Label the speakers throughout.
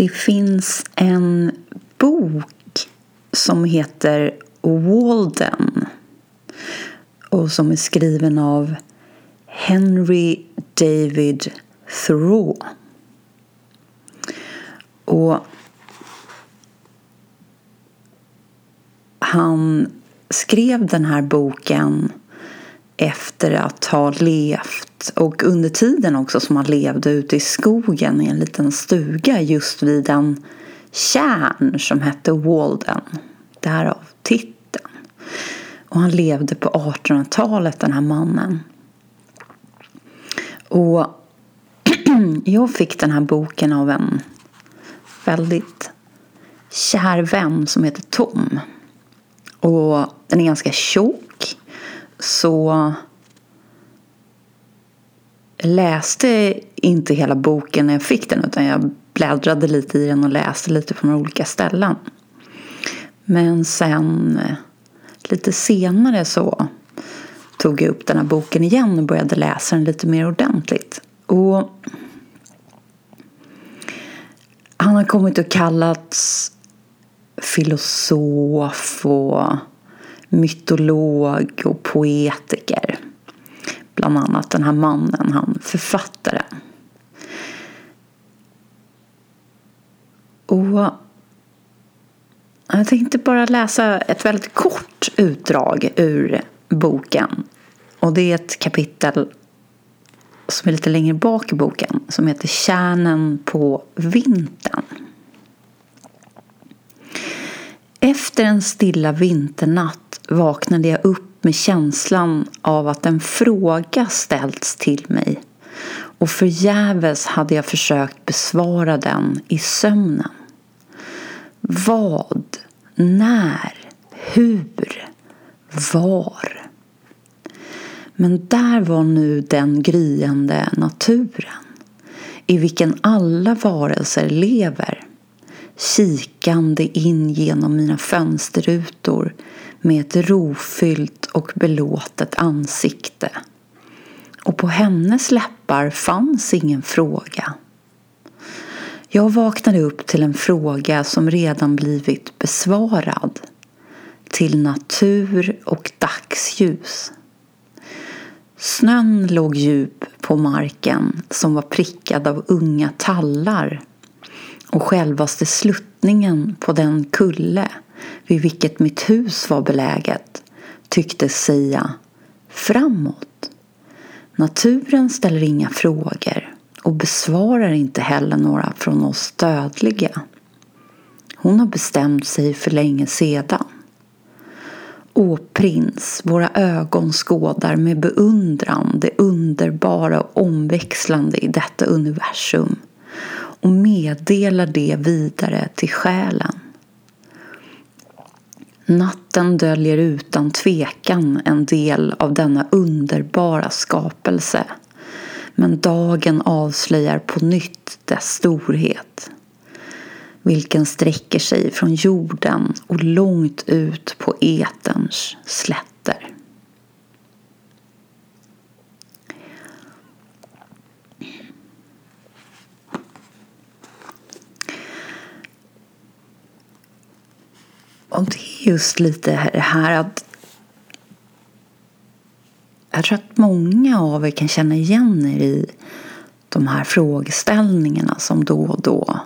Speaker 1: Det finns en bok som heter Walden och som är skriven av Henry David Thoreau. Och han skrev den här boken efter att ha levt och under tiden också som han levde ute i skogen i en liten stuga just vid en kärn som hette Walden. Därav titeln. Och han levde på 1800-talet den här mannen. Och jag fick den här boken av en väldigt kär vän som heter Tom. Och den är ganska tjock. Så jag läste inte hela boken när jag fick den utan jag bläddrade lite i den och läste lite på några olika ställen. Men sen eh, lite senare så tog jag upp den här boken igen och började läsa den lite mer ordentligt. Och han har kommit att kallats filosof och mytolog och poetiker. Bland annat den här mannen, han författaren. Och jag tänkte bara läsa ett väldigt kort utdrag ur boken. Och det är ett kapitel som är lite längre bak i boken som heter Kärnen på vintern. Efter en stilla vinternatt vaknade jag upp med känslan av att en fråga ställts till mig och förgäves hade jag försökt besvara den i sömnen. Vad? När? Hur? Var? Men där var nu den gryende naturen i vilken alla varelser lever kikande in genom mina fönsterrutor med ett rofyllt och belåtet ansikte. Och på hennes läppar fanns ingen fråga. Jag vaknade upp till en fråga som redan blivit besvarad. Till natur och dagsljus. Snön låg djup på marken som var prickad av unga tallar och självaste sluttningen på den kulle vid vilket mitt hus var beläget tycktes säga framåt. Naturen ställer inga frågor och besvarar inte heller några från oss dödliga. Hon har bestämt sig för länge sedan. Å prins, våra ögon skådar med beundran det underbara och omväxlande i detta universum och meddelar det vidare till själen. Natten döljer utan tvekan en del av denna underbara skapelse men dagen avslöjar på nytt dess storhet vilken sträcker sig från jorden och långt ut på eterns slätter. Och det är just lite det här att jag tror att många av er kan känna igen er i de här frågeställningarna som då och då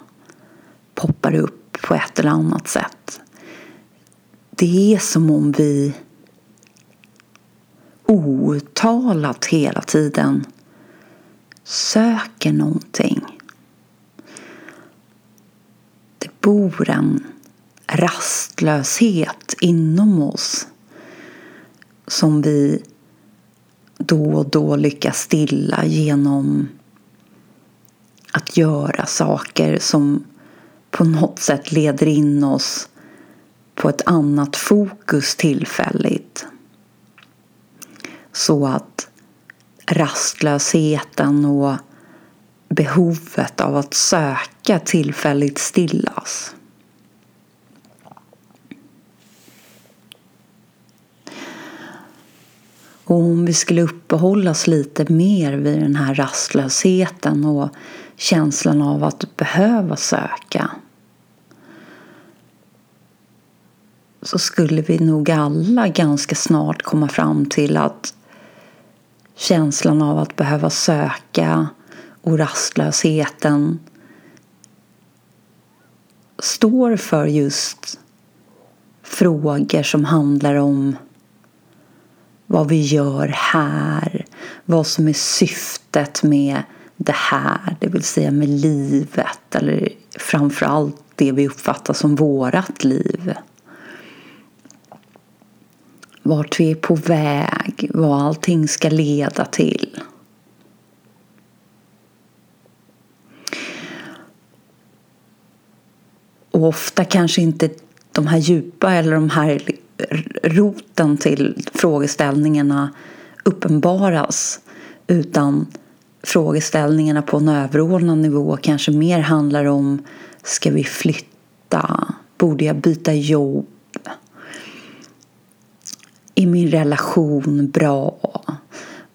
Speaker 1: poppar upp på ett eller annat sätt. Det är som om vi outtalat hela tiden söker någonting. Det bor en rastlöshet inom oss som vi då och då lyckas stilla genom att göra saker som på något sätt leder in oss på ett annat fokus tillfälligt. Så att rastlösheten och behovet av att söka tillfälligt stillas. Och om vi skulle uppehålla oss lite mer vid den här rastlösheten och känslan av att behöva söka så skulle vi nog alla ganska snart komma fram till att känslan av att behöva söka och rastlösheten står för just frågor som handlar om vad vi gör här, vad som är syftet med det här, det vill säga med livet eller framförallt det vi uppfattar som vårat liv. Vart vi är på väg, vad allting ska leda till. Och ofta kanske inte de här djupa eller de här roten till frågeställningarna uppenbaras utan frågeställningarna på en överordnad nivå kanske mer handlar om Ska vi flytta? Borde jag byta jobb? Är min relation bra?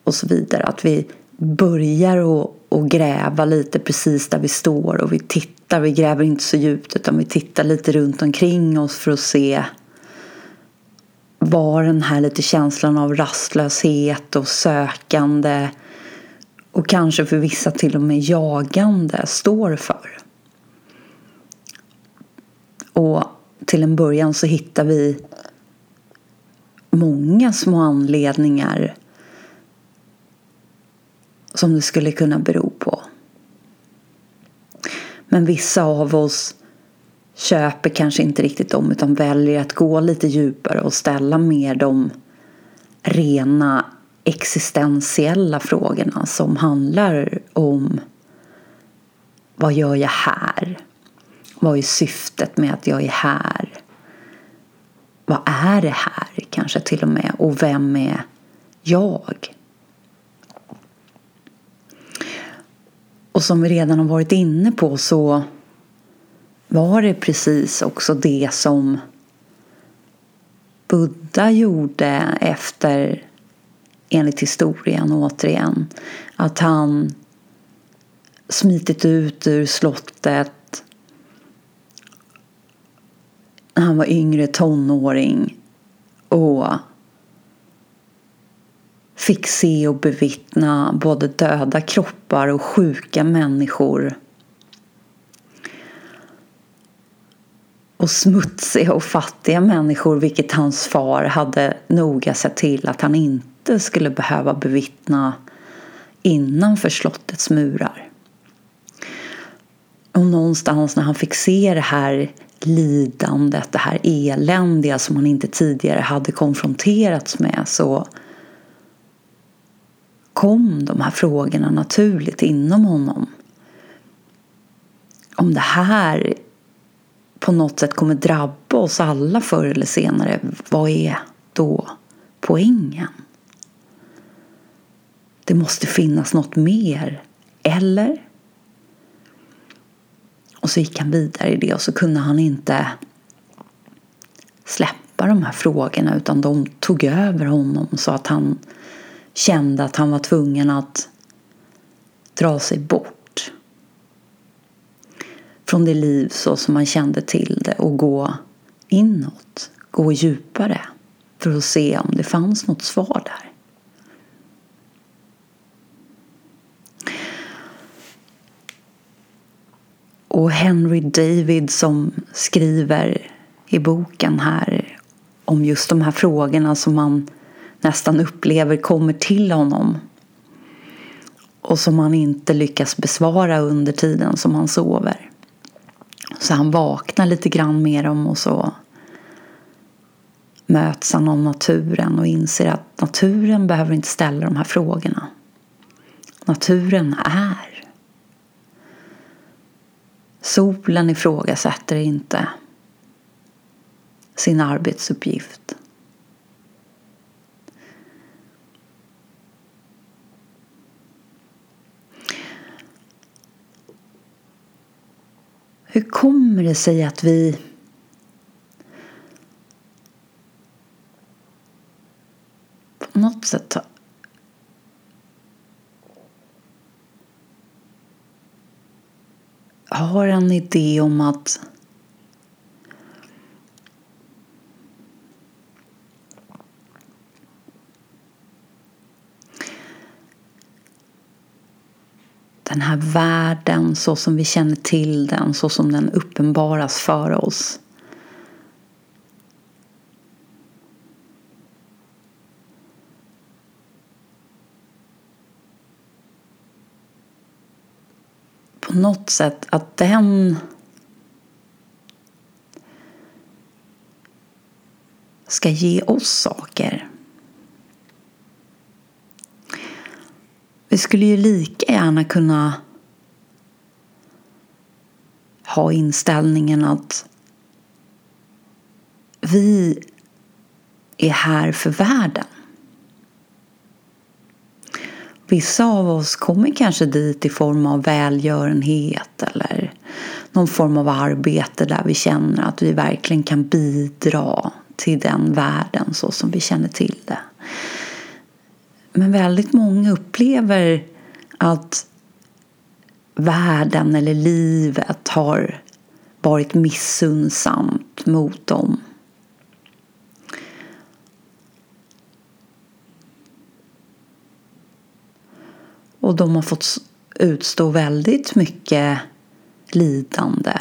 Speaker 1: Och så vidare. Att vi börjar att och gräva lite precis där vi står och vi tittar, vi gräver inte så djupt utan vi tittar lite runt omkring oss för att se var den här lite känslan av rastlöshet och sökande och kanske för vissa till och med jagande står för. Och till en början så hittar vi många små anledningar som det skulle kunna bero på. Men vissa av oss köper kanske inte riktigt dem utan väljer att gå lite djupare och ställa mer de rena existentiella frågorna som handlar om vad gör jag här? Vad är syftet med att jag är här? Vad är det här kanske till och med? Och vem är jag? Och som vi redan har varit inne på så var det precis också det som Buddha gjorde efter, enligt historien återigen, att han smitit ut ur slottet när han var yngre tonåring och fick se och bevittna både döda kroppar och sjuka människor. Och smutsiga och fattiga människor, vilket hans far hade noga sett till att han inte skulle behöva bevittna innanför slottets murar. Och någonstans när han fick se det här lidandet, det här eländiga som han inte tidigare hade konfronterats med så kom de här frågorna naturligt inom honom. Om det här på något sätt kommer drabba oss alla förr eller senare, vad är då poängen? Det måste finnas något mer, eller? Och så gick han vidare i det och så kunde han inte släppa de här frågorna utan de tog över honom så att han kände att han var tvungen att dra sig bort från det liv så som han kände till det och gå inåt, gå djupare för att se om det fanns något svar där. Och Henry David som skriver i boken här om just de här frågorna som man nästan upplever kommer till honom och som han inte lyckas besvara under tiden som han sover. Så han vaknar lite grann med dem och så möts han av naturen och inser att naturen behöver inte ställa de här frågorna. Naturen är. Solen ifrågasätter inte sin arbetsuppgift. Hur kommer det sig att vi på något sätt har har en idé om att här världen så som vi känner till den, så som den uppenbaras för oss. På något sätt att den ska ge oss saker. Vi skulle ju lika gärna kunna ha inställningen att vi är här för världen. Vissa av oss kommer kanske dit i form av välgörenhet eller någon form av arbete där vi känner att vi verkligen kan bidra till den världen så som vi känner till det. Men väldigt många upplever att världen eller livet har varit missunnsamt mot dem. Och de har fått utstå väldigt mycket lidande.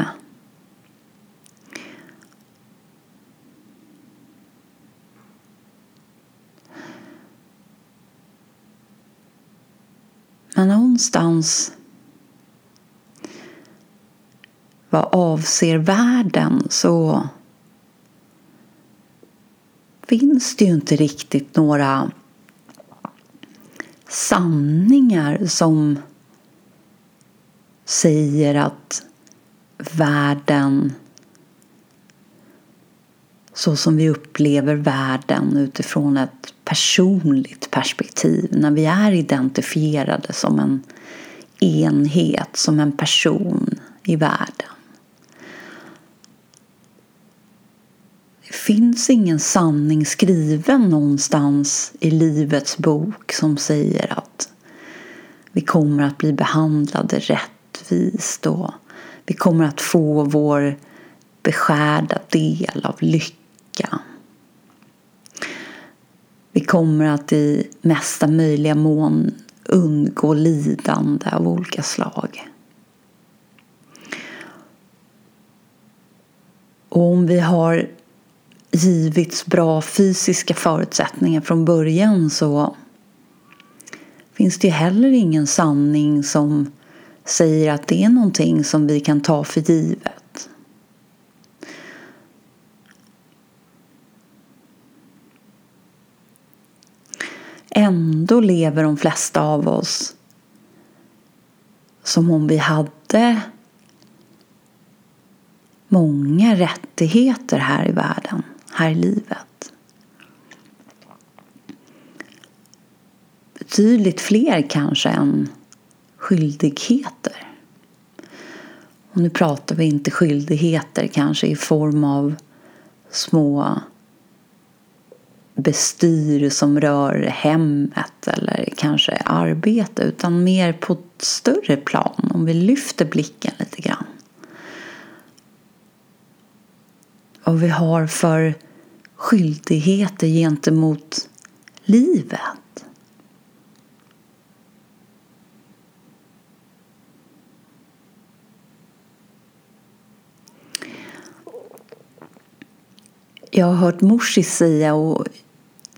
Speaker 1: Men någonstans. Vad avser världen så finns det ju inte riktigt några sanningar som säger att världen så som vi upplever världen utifrån ett personligt perspektiv när vi är identifierade som en enhet, som en person i världen. Det finns ingen sanning skriven någonstans i Livets bok som säger att vi kommer att bli behandlade rättvist och vi kommer att få vår beskärda del av lycka. Vi kommer att i mesta möjliga mån undgå lidande av olika slag. Och om vi har givits bra fysiska förutsättningar från början så finns det ju heller ingen sanning som säger att det är någonting som vi kan ta för givet. Ändå lever de flesta av oss som om vi hade många rättigheter här i världen, här i livet. Betydligt fler kanske än skyldigheter. Och nu pratar vi inte skyldigheter kanske i form av små bestyr som rör hemmet eller kanske arbete utan mer på ett större plan om vi lyfter blicken lite grann. Vad vi har för skyldigheter gentemot livet. Jag har hört Morsi säga och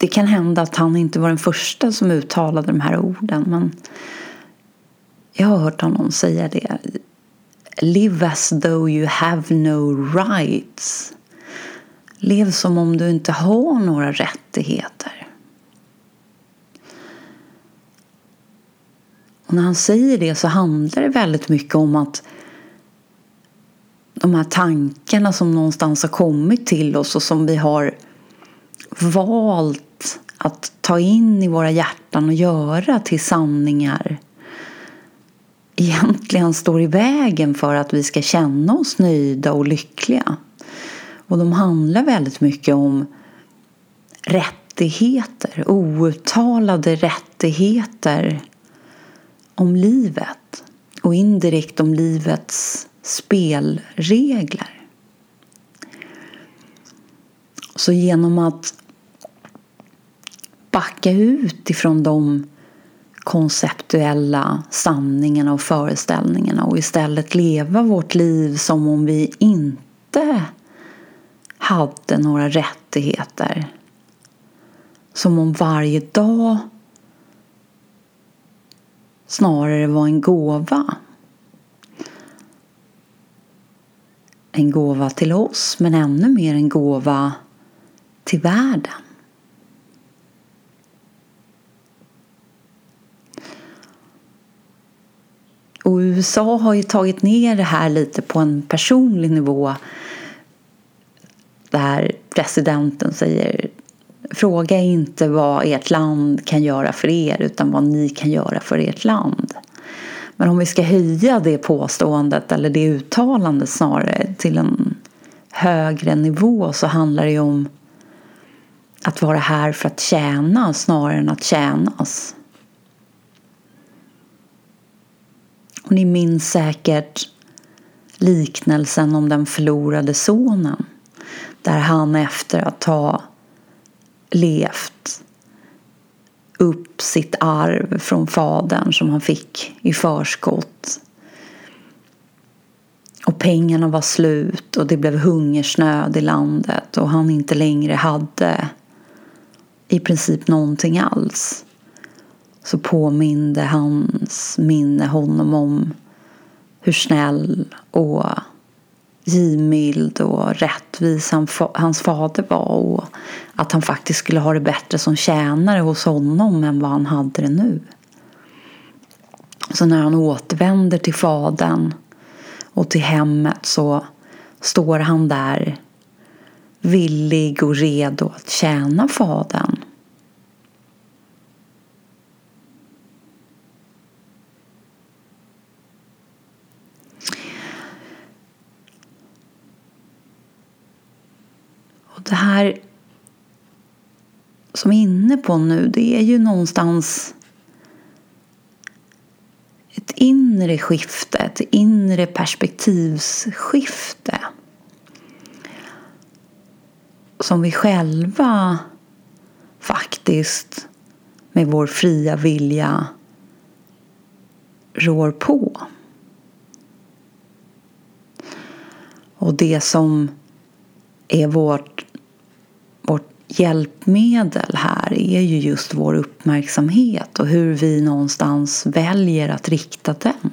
Speaker 1: det kan hända att han inte var den första som uttalade de här orden men jag har hört honom säga det. Live as though you have no rights. Lev som om du inte har några rättigheter. Och när han säger det så handlar det väldigt mycket om att de här tankarna som någonstans har kommit till oss och som vi har valt att ta in i våra hjärtan och göra till sanningar egentligen står i vägen för att vi ska känna oss nöjda och lyckliga. Och de handlar väldigt mycket om rättigheter, outtalade rättigheter om livet och indirekt om livets spelregler. Så genom att backa ut ifrån de konceptuella sanningarna och föreställningarna och istället leva vårt liv som om vi inte hade några rättigheter. Som om varje dag snarare var en gåva. En gåva till oss men ännu mer en gåva till världen. Och USA har ju tagit ner det här lite på en personlig nivå där presidenten säger Fråga inte vad ert land kan göra för er utan vad ni kan göra för ert land. Men om vi ska höja det påståendet eller det uttalandet snarare till en högre nivå så handlar det ju om att vara här för att tjäna snarare än att tjänas. Och ni minns säkert liknelsen om den förlorade sonen. Där han efter att ha levt upp sitt arv från fadern som han fick i förskott. Och pengarna var slut och det blev hungersnöd i landet och han inte längre hade i princip någonting alls så påminde hans minne honom om hur snäll och givmild och rättvis hans fader var och att han faktiskt skulle ha det bättre som tjänare hos honom än vad han hade det nu. Så när han återvänder till fadern och till hemmet så står han där villig och redo att tjäna fadern. det här som vi är inne på nu, det är ju någonstans ett inre skifte, ett inre perspektivsskifte. Som vi själva faktiskt med vår fria vilja rår på. Och det som är vårt hjälpmedel här är ju just vår uppmärksamhet och hur vi någonstans väljer att rikta den.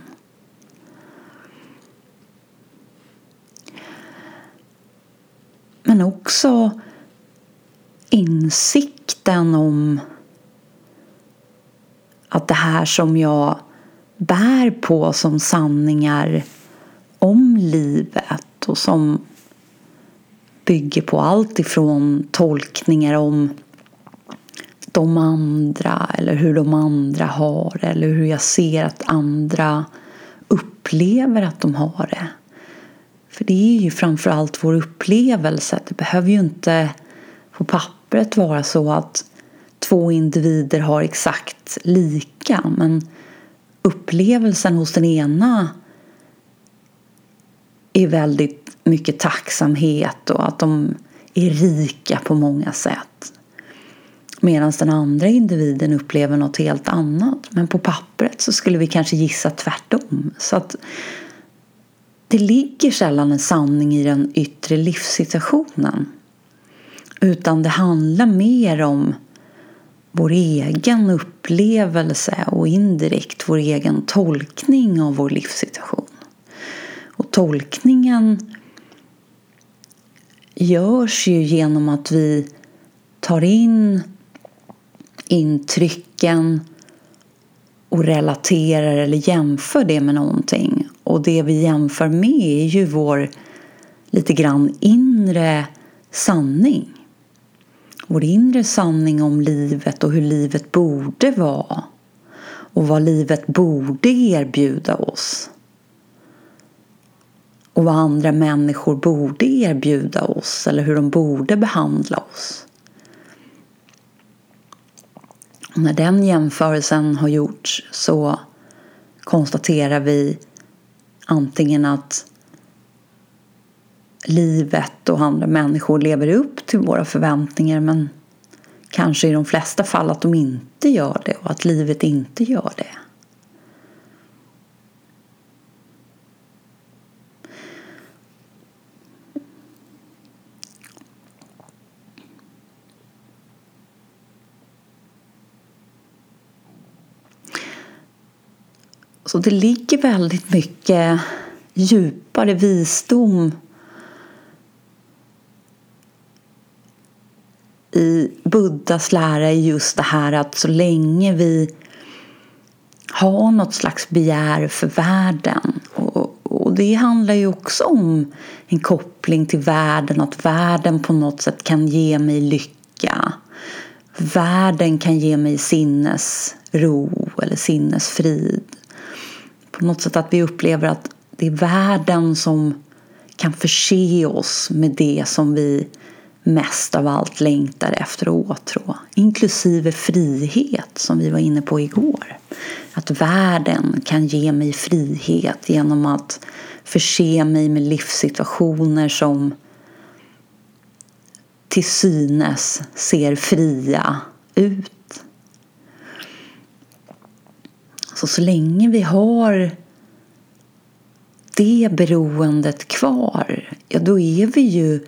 Speaker 1: Men också insikten om att det här som jag bär på som sanningar om livet och som bygger på allt ifrån tolkningar om de andra eller hur de andra har eller hur jag ser att andra upplever att de har det. För det är ju framförallt vår upplevelse. Det behöver ju inte på pappret vara så att två individer har exakt lika men upplevelsen hos den ena är väldigt mycket tacksamhet och att de är rika på många sätt. Medan den andra individen upplever något helt annat. Men på pappret så skulle vi kanske gissa tvärtom. Så att det ligger sällan en sanning i den yttre livssituationen. Utan det handlar mer om vår egen upplevelse och indirekt vår egen tolkning av vår livssituation. Och tolkningen görs ju genom att vi tar in intrycken och relaterar eller jämför det med någonting. Och det vi jämför med är ju vår lite grann inre sanning. Vår inre sanning om livet och hur livet borde vara. Och vad livet borde erbjuda oss och vad andra människor borde erbjuda oss eller hur de borde behandla oss. Och när den jämförelsen har gjorts så konstaterar vi antingen att livet och andra människor lever upp till våra förväntningar men kanske i de flesta fall att de inte gör det och att livet inte gör det. Så det ligger väldigt mycket djupare visdom i Buddhas lära är just det här att så länge vi har något slags begär för världen och, och det handlar ju också om en koppling till världen, att världen på något sätt kan ge mig lycka. Världen kan ge mig sinnesro eller sinnesfrid. På något sätt att vi upplever att det är världen som kan förse oss med det som vi mest av allt längtar efter och åtrå. Inklusive frihet som vi var inne på igår. Att världen kan ge mig frihet genom att förse mig med livssituationer som till synes ser fria ut. Så så länge vi har det beroendet kvar, ja då är vi ju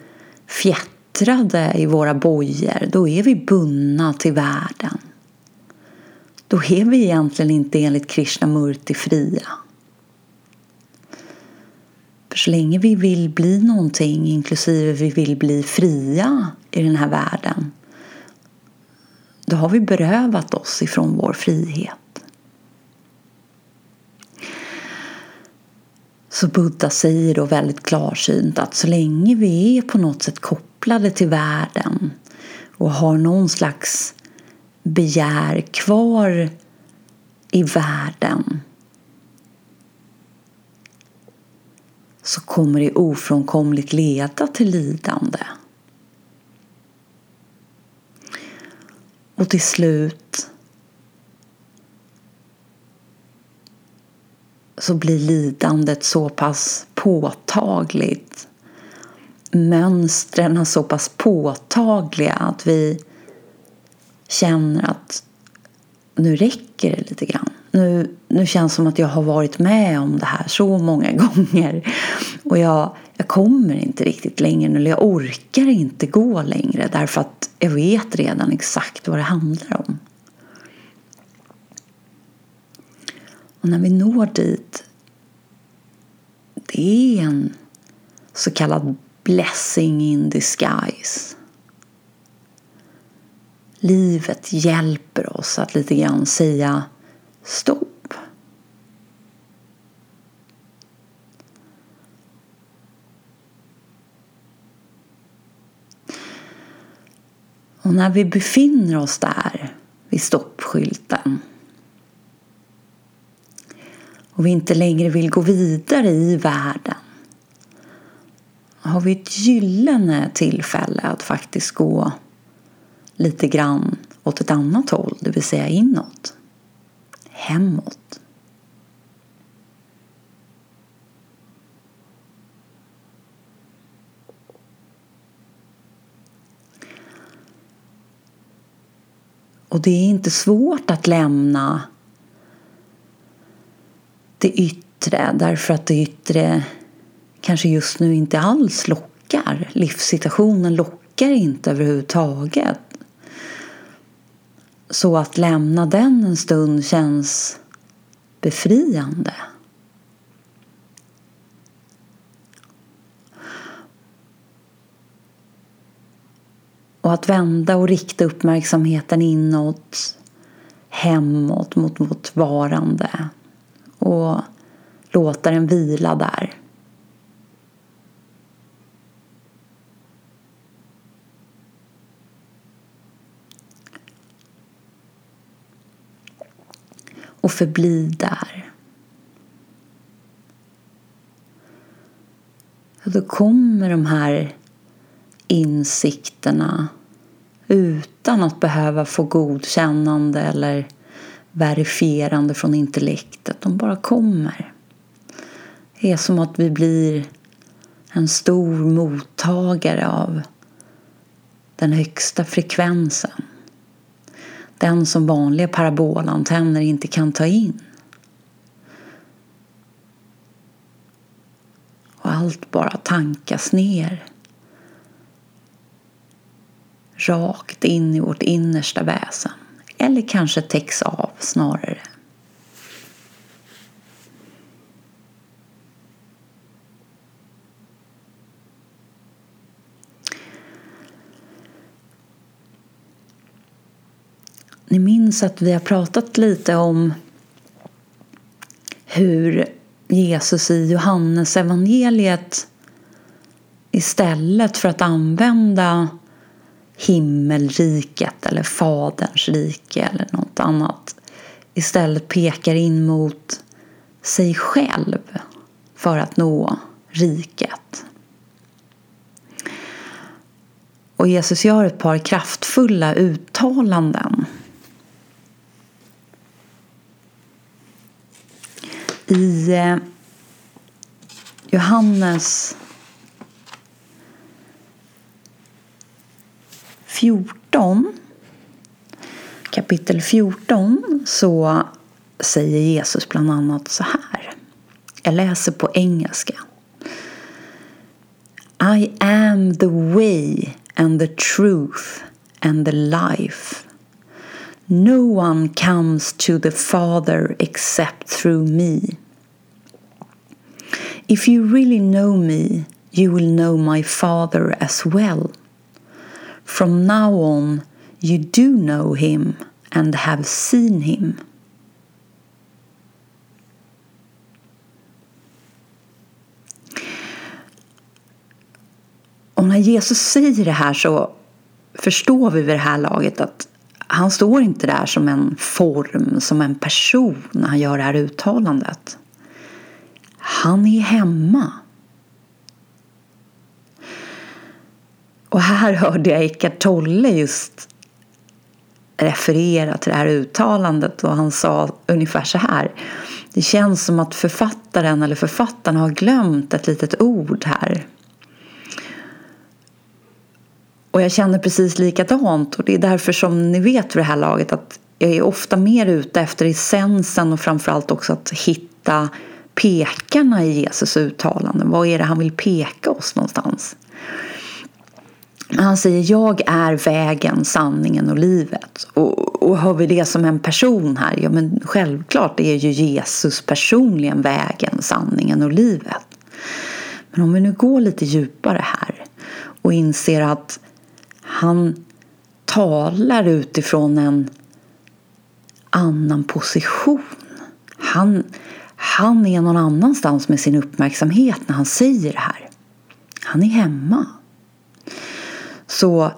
Speaker 1: fjättrade i våra bojor. Då är vi bundna till världen. Då är vi egentligen inte enligt Krishnamurti fria. För så länge vi vill bli någonting, inklusive vi vill bli fria i den här världen, då har vi berövat oss ifrån vår frihet. Så Buddha säger då väldigt klarsynt att så länge vi är på något sätt kopplade till världen och har någon slags begär kvar i världen så kommer det ofrånkomligt leda till lidande. Och till slut så blir lidandet så pass påtagligt mönstren så pass påtagliga att vi känner att nu räcker det lite grann. Nu, nu känns det som att jag har varit med om det här så många gånger och jag, jag kommer inte riktigt längre eller jag orkar inte gå längre därför att jag vet redan exakt vad det handlar om. Och när vi når dit, det är en så kallad blessing in disguise. Livet hjälper oss att lite grann säga stopp. Och när vi befinner oss där vid stoppskylten och vi inte längre vill gå vidare i världen har vi ett gyllene tillfälle att faktiskt gå lite grann åt ett annat håll, det vill säga inåt, hemåt. Och det är inte svårt att lämna det yttre därför att det yttre kanske just nu inte alls lockar. Livssituationen lockar inte överhuvudtaget. Så att lämna den en stund känns befriande. Och att vända och rikta uppmärksamheten inåt, hemåt mot vårt varande och låta den vila där. Och förbli där. Och då kommer de här insikterna utan att behöva få godkännande eller verifierande från intellektet. De bara kommer. Det är som att vi blir en stor mottagare av den högsta frekvensen. Den som vanliga parabolantenner inte kan ta in. Och allt bara tankas ner. Rakt in i vårt innersta väsen. Eller kanske täcks av snarare. Ni minns att vi har pratat lite om hur Jesus i Johannes evangeliet istället för att använda himmelriket eller Faderns rike eller något annat istället pekar in mot sig själv för att nå riket. Och Jesus gör ett par kraftfulla uttalanden i eh, Johannes 14 kapitel 14 så säger Jesus bland annat så här. Jag läser på engelska. I am the way and the truth and the life. No one comes to the Father except through me. If you really know me, you will know my Father as well. From now on, you do know him and have seen him. Och när Jesus säger det här så förstår vi vid det här laget att han står inte där som en form, som en person när han gör det här uttalandet. Han är hemma. Och här hörde jag Eckart Tolle just referera till det här uttalandet och han sa ungefär så här. Det känns som att författaren eller författarna har glömt ett litet ord här. Och jag känner precis likadant och det är därför som ni vet vid det här laget att jag är ofta mer ute efter essensen och framförallt också att hitta pekarna i Jesus uttalanden. Vad är det han vill peka oss någonstans? Han säger jag är vägen, sanningen och livet. Och, och hör vi det som en person här? Ja men självklart är ju Jesus personligen vägen, sanningen och livet. Men om vi nu går lite djupare här och inser att han talar utifrån en annan position. Han, han är någon annanstans med sin uppmärksamhet när han säger det här. Han är hemma. Så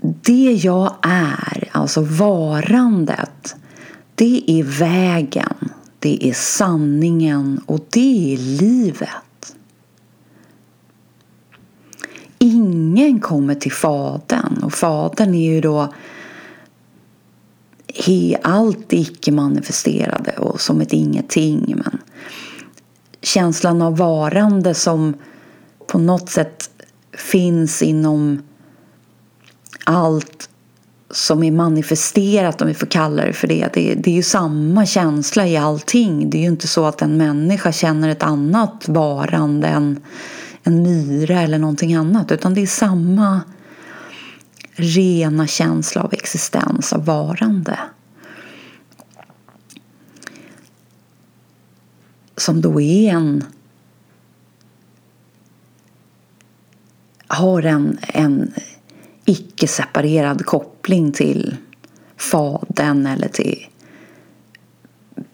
Speaker 1: det jag är, alltså varandet, det är vägen, det är sanningen och det är livet. ingen kommer till Fadern och Fadern är ju då allt icke-manifesterade och som ett ingenting. Men känslan av varande som på något sätt finns inom allt som är manifesterat, om vi får kalla det för det. det. Det är ju samma känsla i allting. Det är ju inte så att en människa känner ett annat varande än en myra eller någonting annat utan det är samma rena känsla av existens, av varande. Som då är en har en, en icke-separerad koppling till Fadern eller till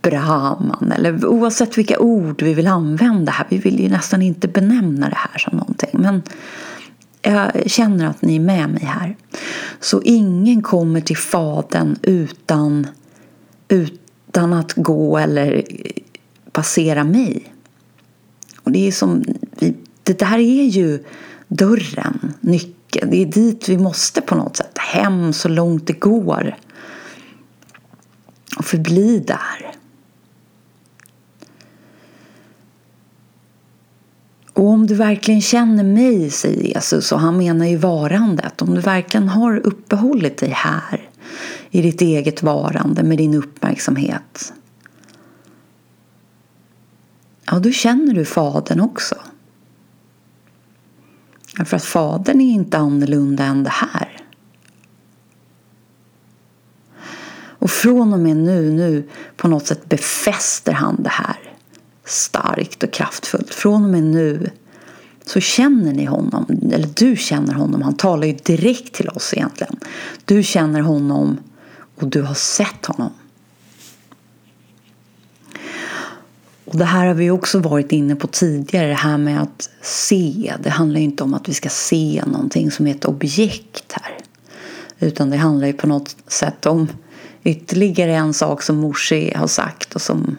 Speaker 1: Brahman eller oavsett vilka ord vi vill använda här. Vi vill ju nästan inte benämna det här som någonting. Men jag känner att ni är med mig här. Så ingen kommer till Fadern utan, utan att gå eller passera mig. Och det är som, det där är ju dörren, nyckeln. Det är dit vi måste på något sätt. Hem så långt det går. Och förbli där. Och om du verkligen känner mig, säger Jesus, och han menar ju varandet, om du verkligen har uppehållit dig här i ditt eget varande med din uppmärksamhet. Ja, då känner du Fadern också. För att Fadern är inte annorlunda än det här. Och från och med nu, nu på något sätt befäster han det här starkt och kraftfullt. Från och med nu så känner ni honom, eller du känner honom. Han talar ju direkt till oss egentligen. Du känner honom och du har sett honom. Och Det här har vi också varit inne på tidigare, det här med att se. Det handlar ju inte om att vi ska se någonting som är ett objekt här. Utan det handlar ju på något sätt om ytterligare en sak som Morsi har sagt och som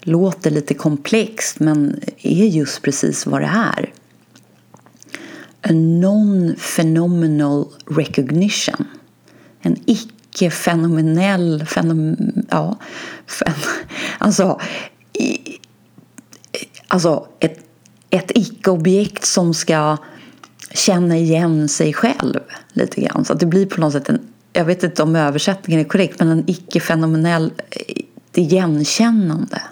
Speaker 1: låter lite komplext men är just precis vad det är. A non-phenomenal recognition. En icke-fenomenell, fenom, ja, fen, alltså, i, alltså ett, ett icke-objekt som ska känna igen sig själv lite grann. Så att det blir på något sätt en, jag vet inte om översättningen är korrekt, men en icke-fenomenell eh, igenkännande.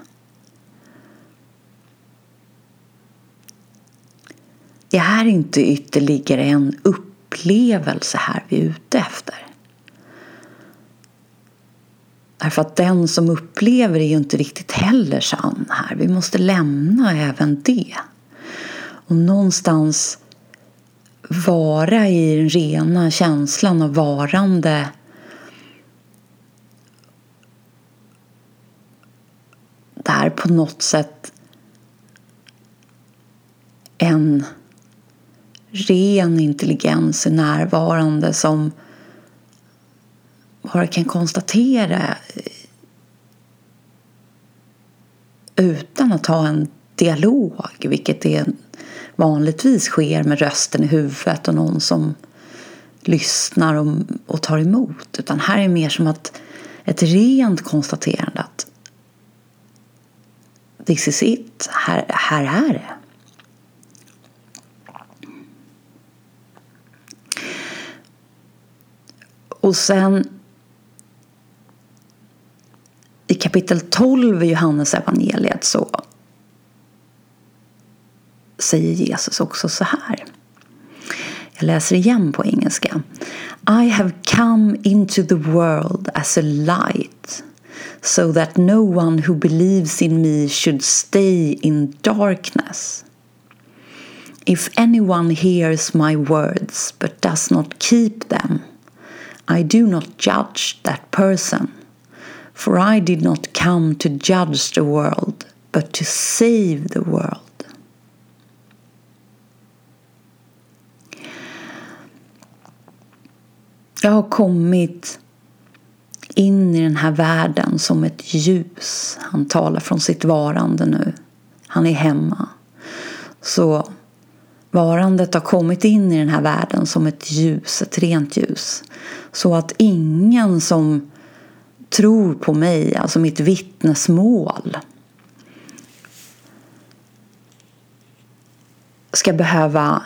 Speaker 1: Det är inte ytterligare en upplevelse här vi är ute efter. Därför att den som upplever är ju inte riktigt heller sann här. Vi måste lämna även det. Och någonstans vara i den rena känslan av varande där på något sätt en ren intelligens är närvarande som bara kan konstatera eh, utan att ha en dialog, vilket är vanligtvis sker med rösten i huvudet och någon som lyssnar och, och tar emot. Utan här är mer som att ett rent konstaterande att this is it, här, här är det. Och sen i kapitel 12 i Johannes evangeliet så säger Jesus också så här. Jag läser igen på engelska. I have come into the world as a light so that no one who believes in me should stay in darkness. If anyone hears my words but does not keep them I do not judge that person, for I did not come to judge the world, but to save the world. Jag har kommit in i den här världen som ett ljus. Han talar från sitt varande nu. Han är hemma. Så varandet har kommit in i den här världen som ett ljus, ett rent ljus. Så att ingen som tror på mig, alltså mitt vittnesmål ska behöva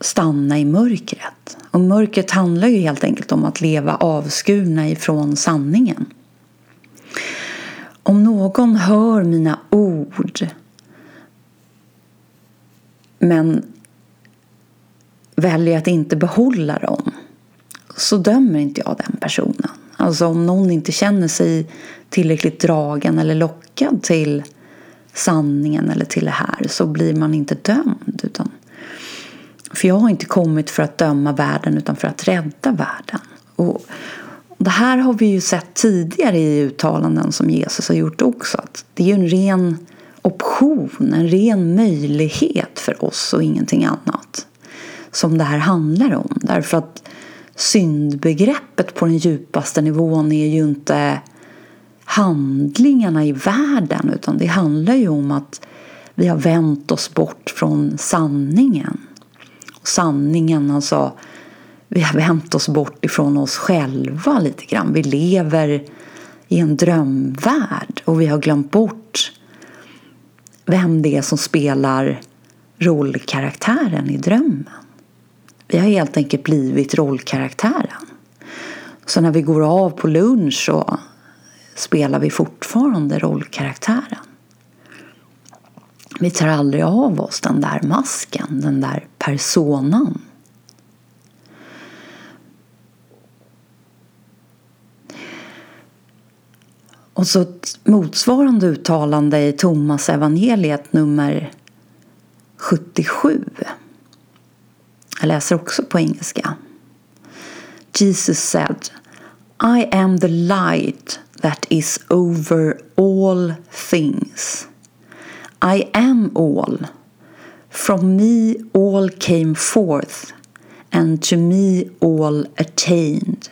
Speaker 1: stanna i mörkret. Och mörkret handlar ju helt enkelt om att leva avskurna ifrån sanningen. Om någon hör mina ord men väljer att inte behålla dem så dömer inte jag den personen. Alltså om någon inte känner sig tillräckligt dragen eller lockad till sanningen eller till det här så blir man inte dömd. Utan, för jag har inte kommit för att döma världen utan för att rädda världen. Och det här har vi ju sett tidigare i uttalanden som Jesus har gjort också. Att det är ju en ren option, en ren möjlighet för oss och ingenting annat som det här handlar om. Därför att syndbegreppet på den djupaste nivån är ju inte handlingarna i världen utan det handlar ju om att vi har vänt oss bort från sanningen. Och sanningen, alltså vi har vänt oss bort ifrån oss själva lite grann. Vi lever i en drömvärld och vi har glömt bort vem det är som spelar rollkaraktären i drömmen. Vi har helt enkelt blivit rollkaraktären. Så när vi går av på lunch så spelar vi fortfarande rollkaraktären. Vi tar aldrig av oss den där masken, den där personan. Och så ett motsvarande uttalande i Thomas evangeliet nummer 77. Jag läser också på engelska. Jesus said I am the light that is over all things. I am all. From me all came forth and to me all attained.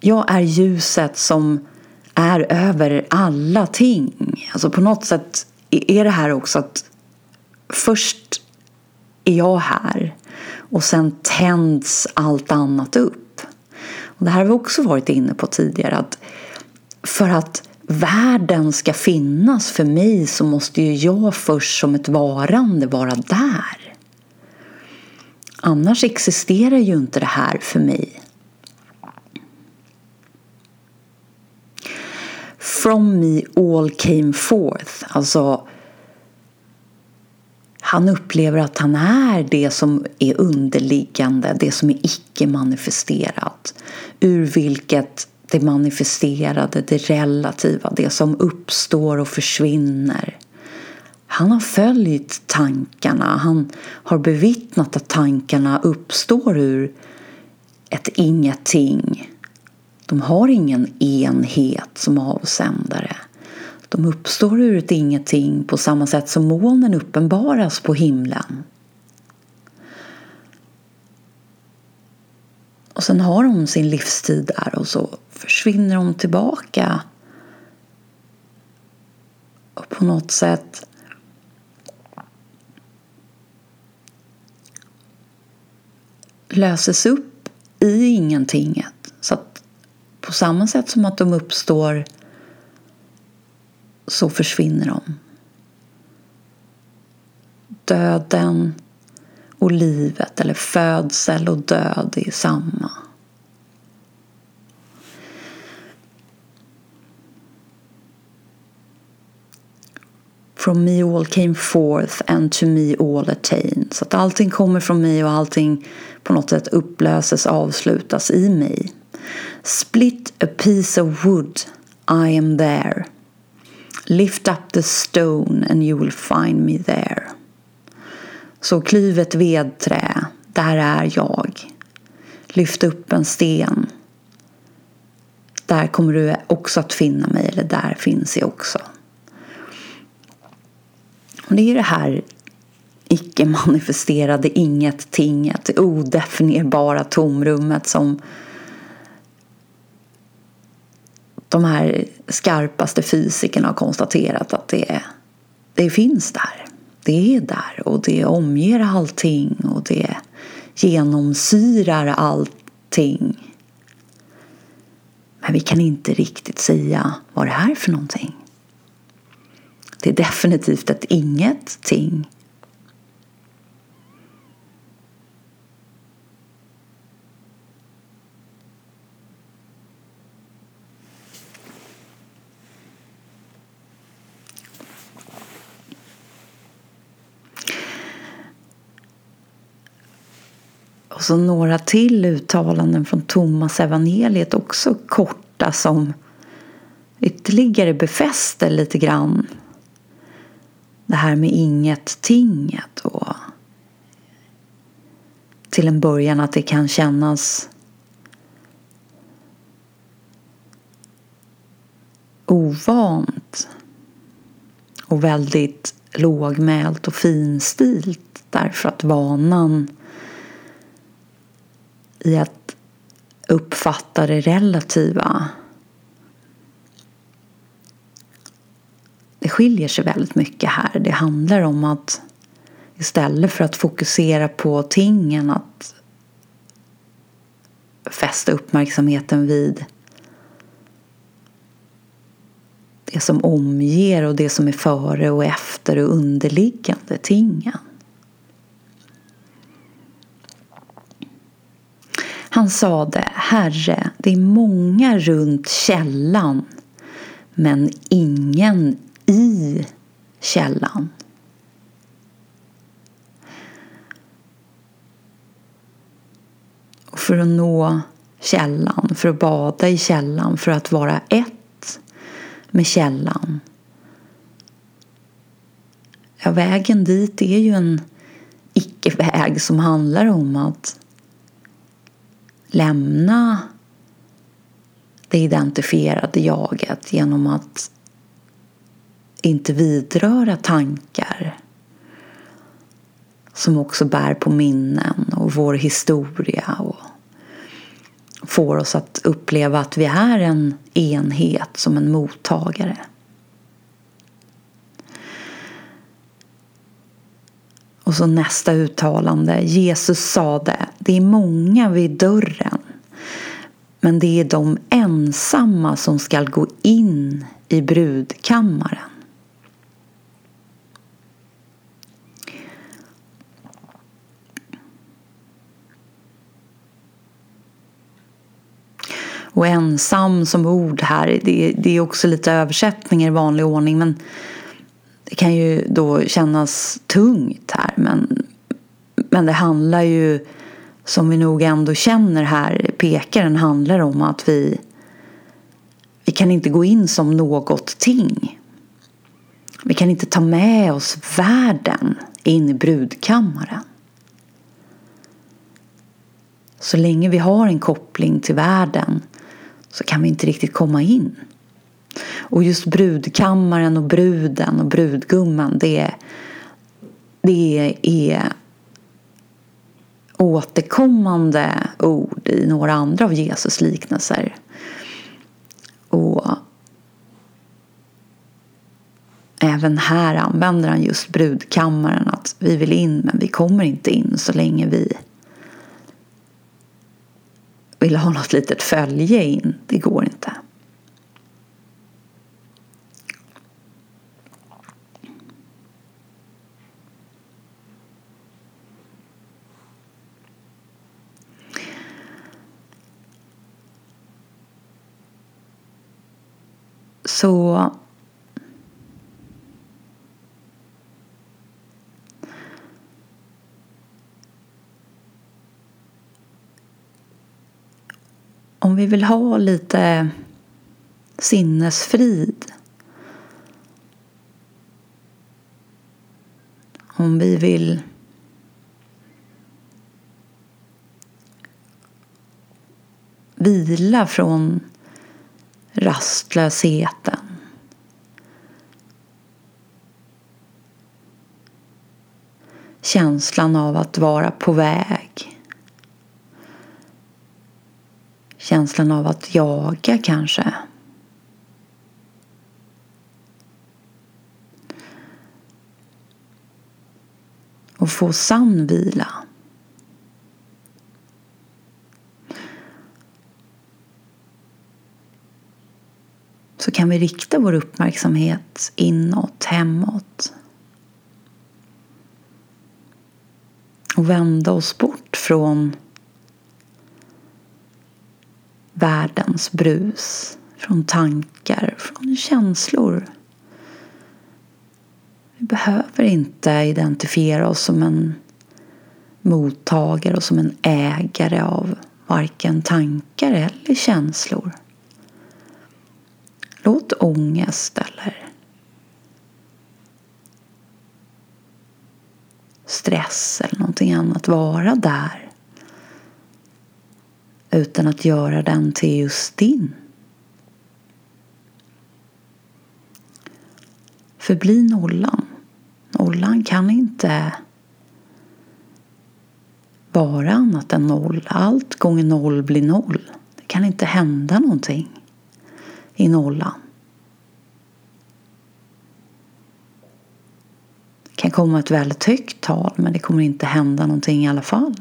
Speaker 1: Jag är ljuset som är över alla ting. Alltså på något sätt är det här också att först är jag här och sen tänds allt annat upp. Och det här har vi också varit inne på tidigare att för att världen ska finnas för mig så måste ju jag först som ett varande vara där. Annars existerar ju inte det här för mig. From me all came forth. Alltså, han upplever att han är det som är underliggande, det som är icke-manifesterat. Ur vilket det manifesterade, det relativa, det som uppstår och försvinner. Han har följt tankarna, han har bevittnat att tankarna uppstår ur ett ingenting de har ingen enhet som avsändare. De uppstår ur ett ingenting på samma sätt som molnen uppenbaras på himlen. Och sen har de sin livstid där och så försvinner de tillbaka. Och på något sätt löses upp i ingentinget. Så att på samma sätt som att de uppstår så försvinner de. Döden och livet, eller födsel och död, är samma. From me all came forth and to me all attained. Så att allting kommer från mig och allting på något sätt upplöses, avslutas i mig. Split a piece of wood, I am there. Lift up the stone and you will find me there. Så klyv ett vedträ, där är jag. Lyft upp en sten. Där kommer du också att finna mig, eller där finns jag också. Och det är det här icke-manifesterade inget-tinget, det odefinierbara tomrummet som de här skarpaste fysikerna har konstaterat att det, det finns där. Det är där och det omger allting och det genomsyrar allting. Men vi kan inte riktigt säga vad det är för någonting. Det är definitivt ett ingenting Och så några till uttalanden från Thomas evangeliet också korta som ytterligare befäster lite grann det här med inget-tinget och till en början att det kan kännas ovant och väldigt lågmält och finstilt därför att vanan i att uppfatta det relativa. Det skiljer sig väldigt mycket här. Det handlar om att istället för att fokusera på tingen att fästa uppmärksamheten vid det som omger och det som är före och efter och underliggande tingen. Han sade, Herre, det är många runt källan men ingen i källan. Och för att nå källan, för att bada i källan, för att vara ett med källan. Ja, vägen dit är ju en icke-väg som handlar om att lämna det identifierade jaget genom att inte vidröra tankar som också bär på minnen och vår historia och får oss att uppleva att vi är en enhet som en mottagare. Och så nästa uttalande. Jesus sade, det är många vid dörren men det är de ensamma som skall gå in i brudkammaren. Och ensam som ord här, det, det är också lite översättningar i vanlig ordning men det kan ju då kännas tungt här men, men det handlar ju som vi nog ändå känner här, pekaren handlar om att vi, vi kan inte gå in som något ting. Vi kan inte ta med oss världen in i brudkammaren. Så länge vi har en koppling till världen så kan vi inte riktigt komma in. Och just brudkammaren och bruden och brudgumman det, det är återkommande ord i några andra av Jesus liknelser. Och även här använder han just brudkammaren att vi vill in men vi kommer inte in så länge vi vill ha något litet följe in. Det går inte. Så om vi vill ha lite sinnesfrid om vi vill vila från rastlösheten. Känslan av att vara på väg. Känslan av att jaga kanske. Och få sann vila. Kan vi rikta vår uppmärksamhet inåt, hemåt. Och vända oss bort från världens brus, från tankar, från känslor. Vi behöver inte identifiera oss som en mottagare och som en ägare av varken tankar eller känslor. Låt ångest eller stress eller någonting annat vara där utan att göra den till just din. Förbli nollan. Nollan kan inte vara annat än noll. Allt gånger noll blir noll. Det kan inte hända någonting i nollan. Det kan komma ett väldigt högt tal men det kommer inte hända någonting i alla fall.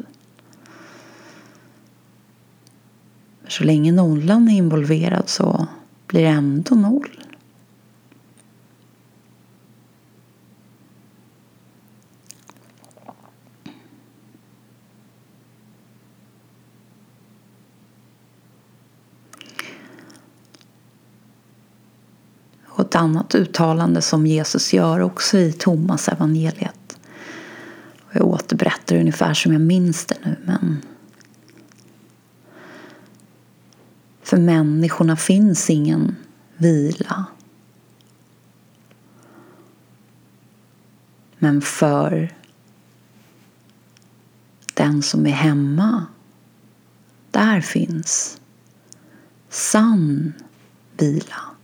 Speaker 1: Så länge nollan är involverad så blir det ändå noll. Ett annat uttalande som Jesus gör också i Thomas evangeliet. Jag återberättar ungefär som jag minns det nu men För människorna finns ingen vila. Men för den som är hemma, där finns sann vila.